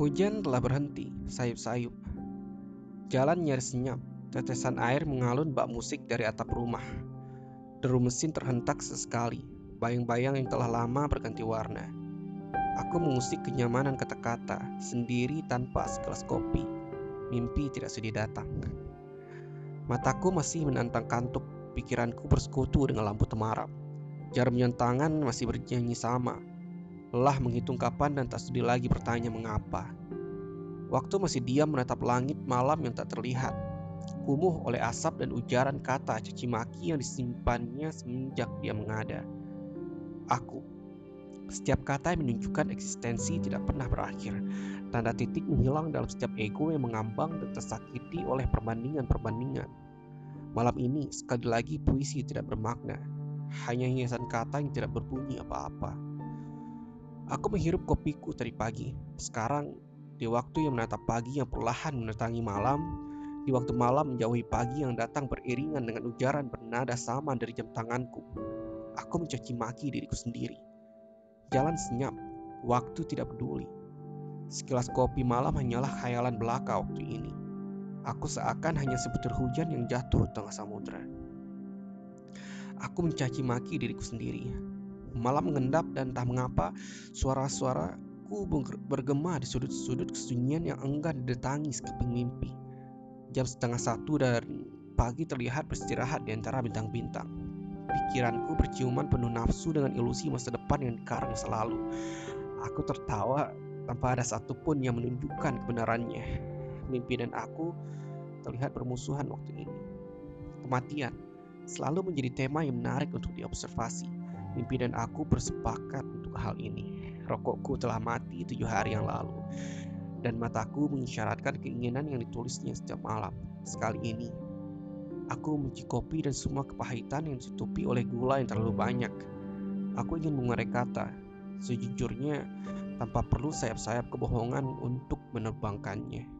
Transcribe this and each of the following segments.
Hujan telah berhenti, sayup-sayup. Jalan nyaris senyap, tetesan air mengalun bak musik dari atap rumah. Deru mesin terhentak sesekali, bayang-bayang yang telah lama berganti warna. Aku mengusik kenyamanan kata-kata, sendiri tanpa segelas kopi. Mimpi tidak sedih datang. Mataku masih menantang kantuk, pikiranku bersekutu dengan lampu temaram. Jarum tangan masih bernyanyi sama, Lelah menghitung kapan dan tak sedih lagi bertanya mengapa. Waktu masih diam menatap langit malam yang tak terlihat. Kumuh oleh asap dan ujaran kata caci maki yang disimpannya semenjak dia mengada. Aku. Setiap kata yang menunjukkan eksistensi tidak pernah berakhir. Tanda titik menghilang dalam setiap ego yang mengambang dan tersakiti oleh perbandingan-perbandingan. Malam ini sekali lagi puisi tidak bermakna. Hanya hiasan kata yang tidak berbunyi apa-apa. Aku menghirup kopiku tadi pagi. Sekarang, di waktu yang menatap pagi yang perlahan menetangi malam, di waktu malam menjauhi pagi yang datang beriringan dengan ujaran bernada sama dari jam tanganku. Aku mencaci maki diriku sendiri. Jalan senyap, waktu tidak peduli. Sekilas kopi malam hanyalah khayalan belaka waktu ini. Aku seakan hanya sebutir hujan yang jatuh di tengah samudera. Aku mencaci maki diriku sendiri Malam mengendap dan entah mengapa suara-suaraku bergema di sudut-sudut kesunyian yang enggan didatangi sekeping mimpi. Jam setengah satu dan pagi terlihat beristirahat di antara bintang-bintang. Pikiranku berciuman penuh nafsu dengan ilusi masa depan yang dikarang selalu. Aku tertawa tanpa ada satupun yang menunjukkan kebenarannya. Mimpi dan aku terlihat bermusuhan waktu ini. Kematian selalu menjadi tema yang menarik untuk diobservasi. Mimpi dan aku bersepakat untuk hal ini. Rokokku telah mati tujuh hari yang lalu, dan mataku mengisyaratkan keinginan yang ditulisnya setiap malam. Sekali ini, aku membenci kopi dan semua kepahitan yang ditutupi oleh gula yang terlalu banyak. Aku ingin mengurai kata, sejujurnya tanpa perlu sayap-sayap kebohongan untuk menerbangkannya.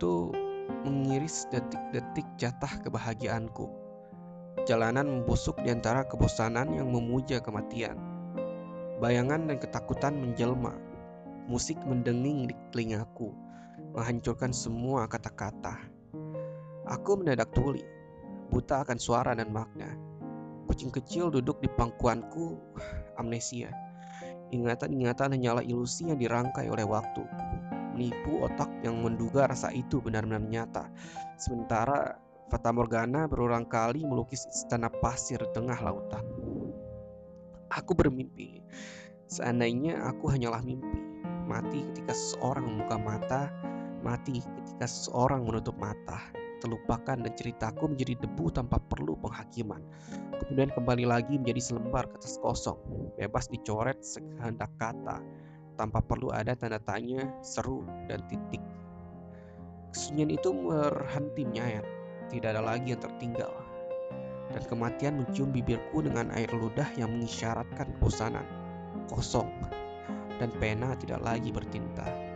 Itu mengiris detik-detik jatah kebahagiaanku. Jalanan membusuk di antara kebosanan yang memuja kematian. Bayangan dan ketakutan menjelma. Musik mendenging di telingaku, menghancurkan semua kata-kata. Aku mendadak tuli, buta akan suara dan makna. Kucing kecil duduk di pangkuanku, amnesia. Ingatan-ingatan hanyalah ilusi yang dirangkai oleh waktu menipu otak yang menduga rasa itu benar-benar nyata. Sementara Fata Morgana berulang kali melukis istana pasir tengah lautan. Aku bermimpi, seandainya aku hanyalah mimpi, mati ketika seseorang membuka mata, mati ketika seseorang menutup mata, terlupakan dan ceritaku menjadi debu tanpa perlu penghakiman. Kemudian kembali lagi menjadi selembar kertas kosong, bebas dicoret sekehendak kata, tanpa perlu ada tanda tanya, seru, dan titik. Kesunyian itu berhenti menyayat, tidak ada lagi yang tertinggal. Dan kematian mencium bibirku dengan air ludah yang mengisyaratkan kebosanan, kosong, dan pena tidak lagi bertinta.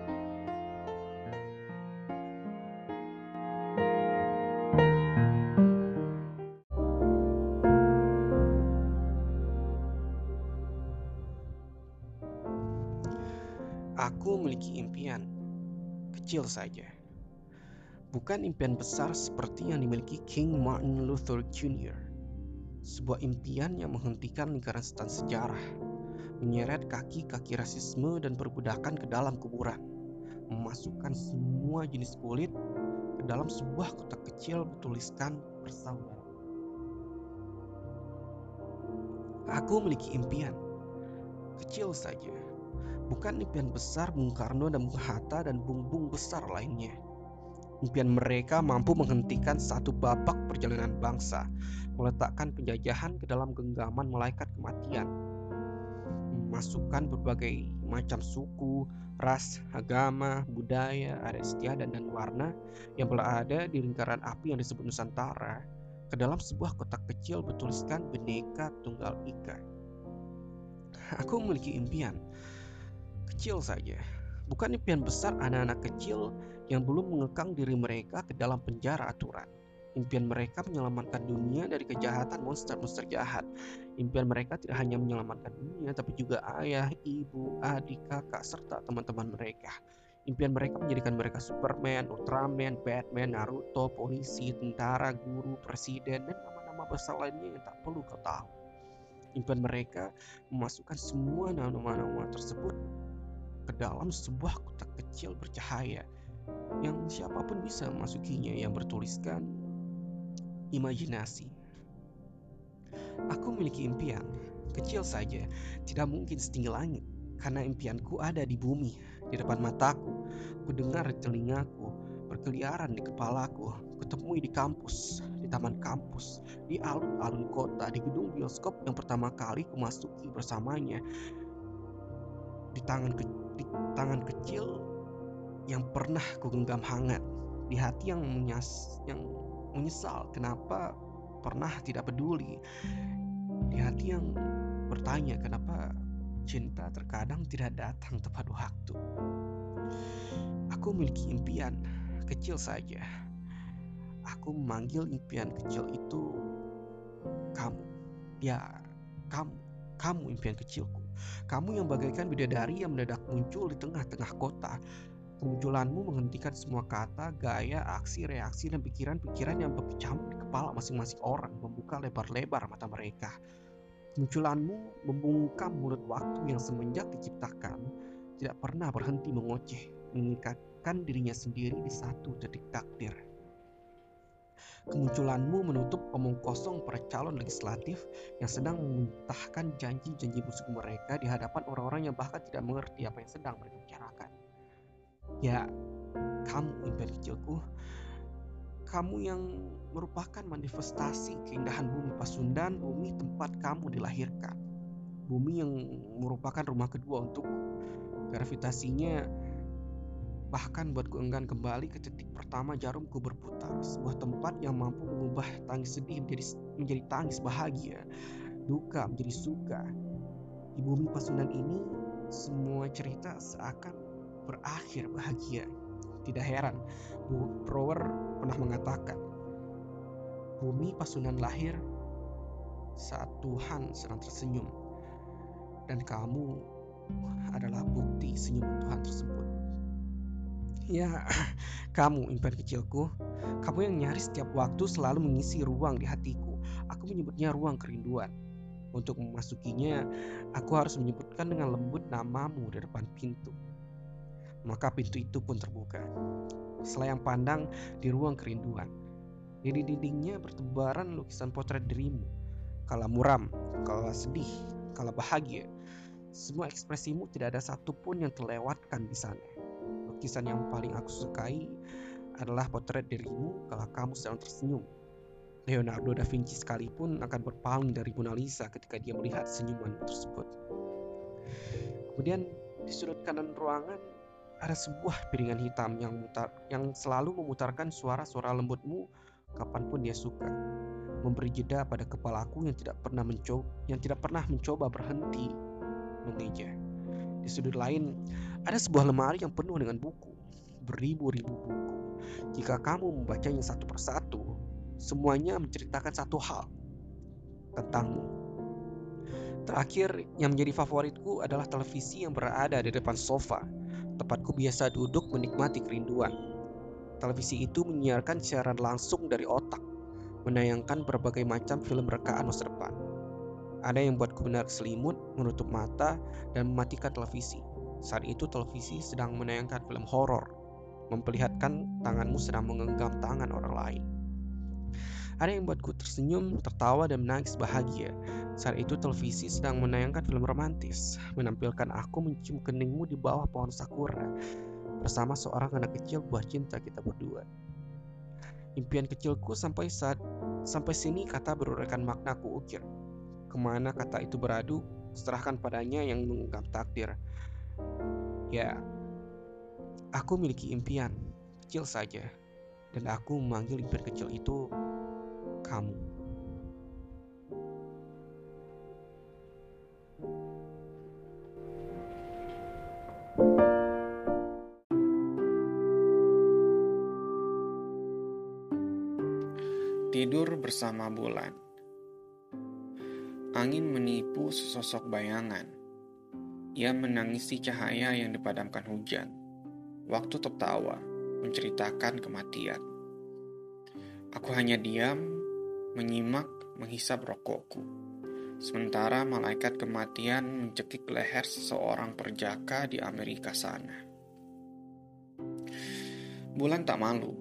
Kecil saja. Bukan impian besar seperti yang dimiliki King Martin Luther Jr. Sebuah impian yang menghentikan lingkaran setan sejarah, menyeret kaki-kaki rasisme dan perbudakan ke dalam kuburan, memasukkan semua jenis kulit ke dalam sebuah kotak kecil bertuliskan bersaudara. Aku memiliki impian kecil saja bukan impian besar Bung Karno dan Bung Hatta dan bung-bung besar lainnya. Impian mereka mampu menghentikan satu babak perjalanan bangsa, meletakkan penjajahan ke dalam genggaman malaikat kematian, memasukkan berbagai macam suku, ras, agama, budaya, adat istiadat dan warna yang berada di lingkaran api yang disebut Nusantara ke dalam sebuah kotak kecil bertuliskan Bhinneka Tunggal Ika. Aku memiliki impian kecil saja, bukan impian besar anak-anak kecil yang belum mengekang diri mereka ke dalam penjara aturan. Impian mereka menyelamatkan dunia dari kejahatan monster-monster jahat. Impian mereka tidak hanya menyelamatkan dunia, tapi juga ayah, ibu, adik, kakak, serta teman-teman mereka. Impian mereka menjadikan mereka Superman, Ultraman, Batman, Naruto, polisi, tentara, guru, presiden, dan nama-nama besar lainnya yang tak perlu kau tahu. Impian mereka memasukkan semua nama-nama tersebut ke dalam sebuah kotak kecil bercahaya yang siapa pun bisa memasukinya yang bertuliskan imajinasi. Aku memiliki impian, kecil saja, tidak mungkin setinggi langit, karena impianku ada di bumi, di depan mataku. Ku dengar telingaku, berkeliaran di kepalaku, kutemui di kampus, di taman kampus, di alun-alun kota, di gedung bioskop yang pertama kali kumasuki bersamanya, di tangan ke, di tangan kecil yang pernah kugenggam hangat, di hati yang menyas, yang menyesal kenapa pernah tidak peduli? Di hati yang bertanya kenapa cinta terkadang tidak datang tepat waktu? Aku memiliki impian kecil saja. Aku memanggil impian kecil itu kamu. Ya kamu kamu impian kecilku kamu yang bagaikan bidadari yang mendadak muncul di tengah-tengah kota Kemunculanmu menghentikan semua kata, gaya, aksi, reaksi, dan pikiran-pikiran yang berkecamuk di kepala masing-masing orang, membuka lebar-lebar mata mereka. Kemunculanmu membungkam mulut waktu yang semenjak diciptakan tidak pernah berhenti mengoceh, mengikatkan dirinya sendiri di satu detik takdir. Kemunculanmu menutup omong kosong para calon legislatif yang sedang memuntahkan janji-janji busuk mereka di hadapan orang-orang yang bahkan tidak mengerti apa yang sedang mereka bicarakan. Ya, kamu impian. Kamu yang merupakan manifestasi keindahan bumi Pasundan, bumi tempat kamu dilahirkan. Bumi yang merupakan rumah kedua untuk Gravitasinya bahkan buatku enggan kembali ke titik pertama jarumku berputar. Sebuah tempat yang mampu mengubah tangis sedih menjadi, menjadi tangis bahagia. Duka menjadi suka. Di bumi Pasundan ini, semua cerita seakan berakhir bahagia. Tidak heran, Bu Brower pernah mengatakan, bumi pasunan lahir saat Tuhan sedang tersenyum, dan kamu adalah bukti senyuman Tuhan tersebut. Ya, kamu impian kecilku, kamu yang nyaris setiap waktu selalu mengisi ruang di hatiku. Aku menyebutnya ruang kerinduan. Untuk memasukinya, aku harus menyebutkan dengan lembut namamu di depan pintu. Maka pintu itu pun terbuka. Selayang pandang di ruang kerinduan. Di dindingnya bertebaran lukisan potret dirimu. Kala muram, kala sedih, kala bahagia. Semua ekspresimu tidak ada satupun yang terlewatkan di sana. Lukisan yang paling aku sukai adalah potret dirimu kala kamu sedang tersenyum. Leonardo da Vinci sekalipun akan berpaling dari Mona Lisa ketika dia melihat senyuman tersebut. Kemudian di sudut kanan ruangan ada sebuah piringan hitam yang mutar, yang selalu memutarkan suara-suara lembutmu kapan pun dia suka. Memberi jeda pada kepalaku yang tidak pernah mencoba, yang tidak pernah mencoba berhenti mengeja. Di sudut lain, ada sebuah lemari yang penuh dengan buku, beribu-ribu buku. Jika kamu membacanya satu persatu, semuanya menceritakan satu hal tentangmu. Terakhir, yang menjadi favoritku adalah televisi yang berada di depan sofa Tempatku biasa duduk menikmati kerinduan. Televisi itu menyiarkan siaran langsung dari otak, menayangkan berbagai macam film rekaan masa depan. Ada yang buatku benar selimut, menutup mata, dan mematikan televisi. Saat itu televisi sedang menayangkan film horor, memperlihatkan tanganmu sedang menggenggam tangan orang lain. Ada yang buatku tersenyum, tertawa, dan menangis bahagia. Saat itu televisi sedang menayangkan film romantis, menampilkan aku mencium keningmu di bawah pohon sakura bersama seorang anak kecil buah cinta kita berdua. Impian kecilku sampai saat sampai sini kata beruraikan maknaku ukir. Ke mana kata itu beradu, serahkan padanya yang menggenggam takdir. Ya, aku memiliki impian kecil saja, dan aku memanggil impian kecil itu kamu. Tidur bersama bulan. Angin menipu sesosok bayangan. Ia menangisi cahaya yang dipadamkan hujan. Waktu tertawa, menceritakan kematian. Aku hanya diam, menyimak, menghisap rokokku. Sementara malaikat kematian mencekik leher seseorang perjaka di Amerika sana. Bulan tak malu.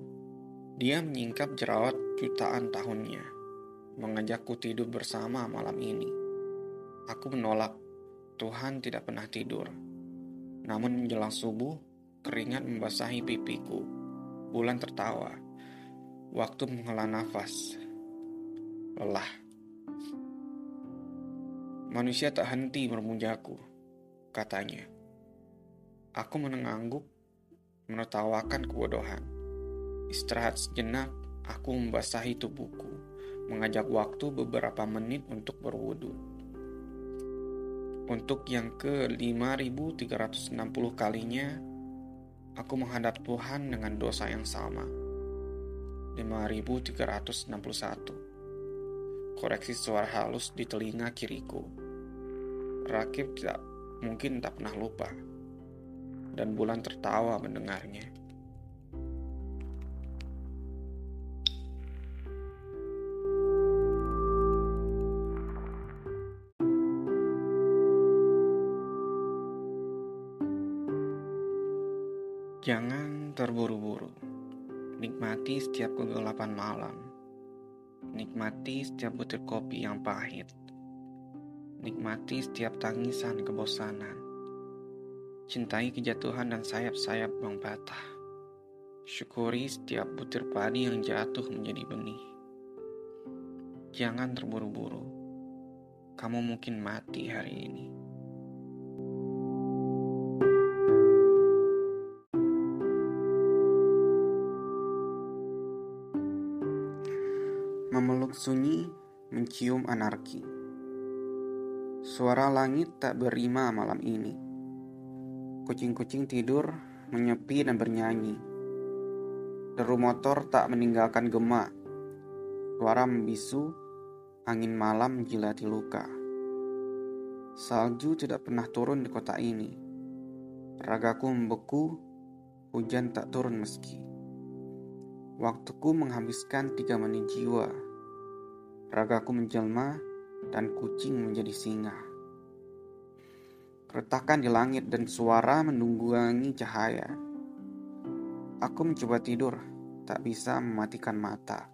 Dia menyingkap jerawat jutaan tahunnya, mengajakku tidur bersama malam ini. Aku menolak, Tuhan tidak pernah tidur. Namun menjelang subuh, keringat membasahi pipiku. Bulan tertawa. Waktu menghela nafas. Lelah. Manusia tak henti memujaku, katanya. Aku menengangguk, menertawakan kebodohan. Istirahat sejenak, Aku membasahi tubuhku, mengajak waktu beberapa menit untuk berwudu. Untuk yang ke 5360 kalinya, aku menghadap Tuhan dengan dosa yang sama. 5361. Koreksi suara halus di telinga kiriku. Rakib tidak mungkin tak pernah lupa. Dan bulan tertawa mendengarnya. Terburu-buru. Nikmati setiap kegelapan malam. Nikmati setiap butir kopi yang pahit. Nikmati setiap tangisan kebosanan. Cintai kejatuhan dan sayap-sayap bang patah. Syukuri setiap butir padi yang jatuh menjadi benih. Jangan terburu-buru. Kamu mungkin mati hari ini. Memeluk sunyi, mencium anarki. Suara langit tak berima malam ini. Kucing-kucing tidur, menyepi dan bernyanyi. Deru motor tak meninggalkan gemak. Suara membisu, angin malam menjilati luka. Salju tidak pernah turun di kota ini. Ragaku membeku, hujan tak turun meski. Waktuku menghabiskan tiga menit jiwa. Ragaku menjelma dan kucing menjadi singa. Retakan di langit dan suara menunggangi cahaya. Aku mencoba tidur, tak bisa mematikan mata.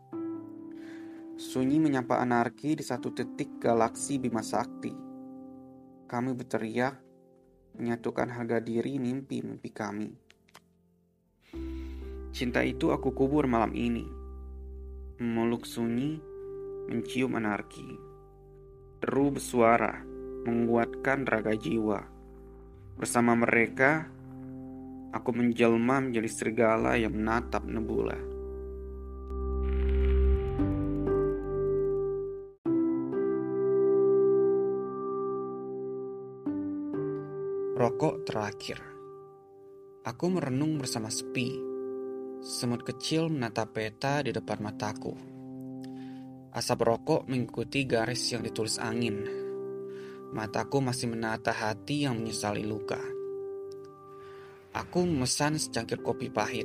Sunyi menyapa anarki di satu titik galaksi Bima Sakti. Kami berteriak, menyatukan harga diri mimpi-mimpi kami. Cinta itu aku kubur malam ini. Memeluk sunyi, mencium anarki. Deru bersuara, menguatkan raga jiwa. Bersama mereka, aku menjelma menjadi serigala yang menatap nebula. Rokok terakhir. Aku merenung bersama sepi Semut kecil menatap peta di depan mataku. Asap rokok mengikuti garis yang ditulis angin. Mataku masih menata hati yang menyesali luka. Aku memesan secangkir kopi pahit.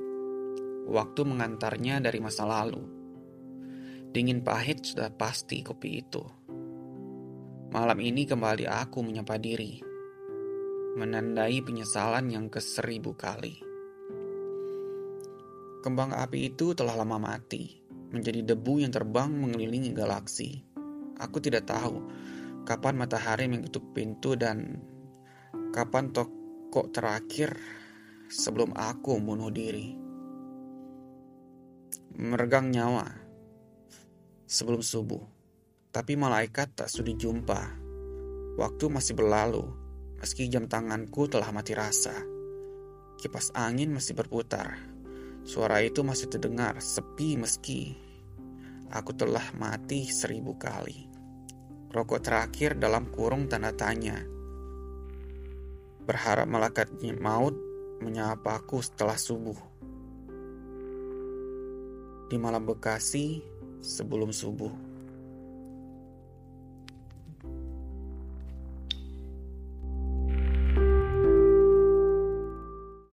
Waktu mengantarnya dari masa lalu. Dingin pahit sudah pasti kopi itu. Malam ini kembali aku menyapa diri. Menandai penyesalan yang ke seribu kali. Kembang api itu telah lama mati, menjadi debu yang terbang mengelilingi galaksi. Aku tidak tahu kapan matahari mengetuk pintu dan kapan toko terakhir sebelum aku membunuh diri. Meregang nyawa sebelum subuh, tapi malaikat tak sudi jumpa. Waktu masih berlalu, meski jam tanganku telah mati rasa. Kipas angin masih berputar Suara itu masih terdengar, sepi meski aku telah mati seribu kali. Rokok terakhir dalam kurung tanda tanya. Berharap malaikat maut menyapaku setelah subuh. Di malam Bekasi sebelum subuh.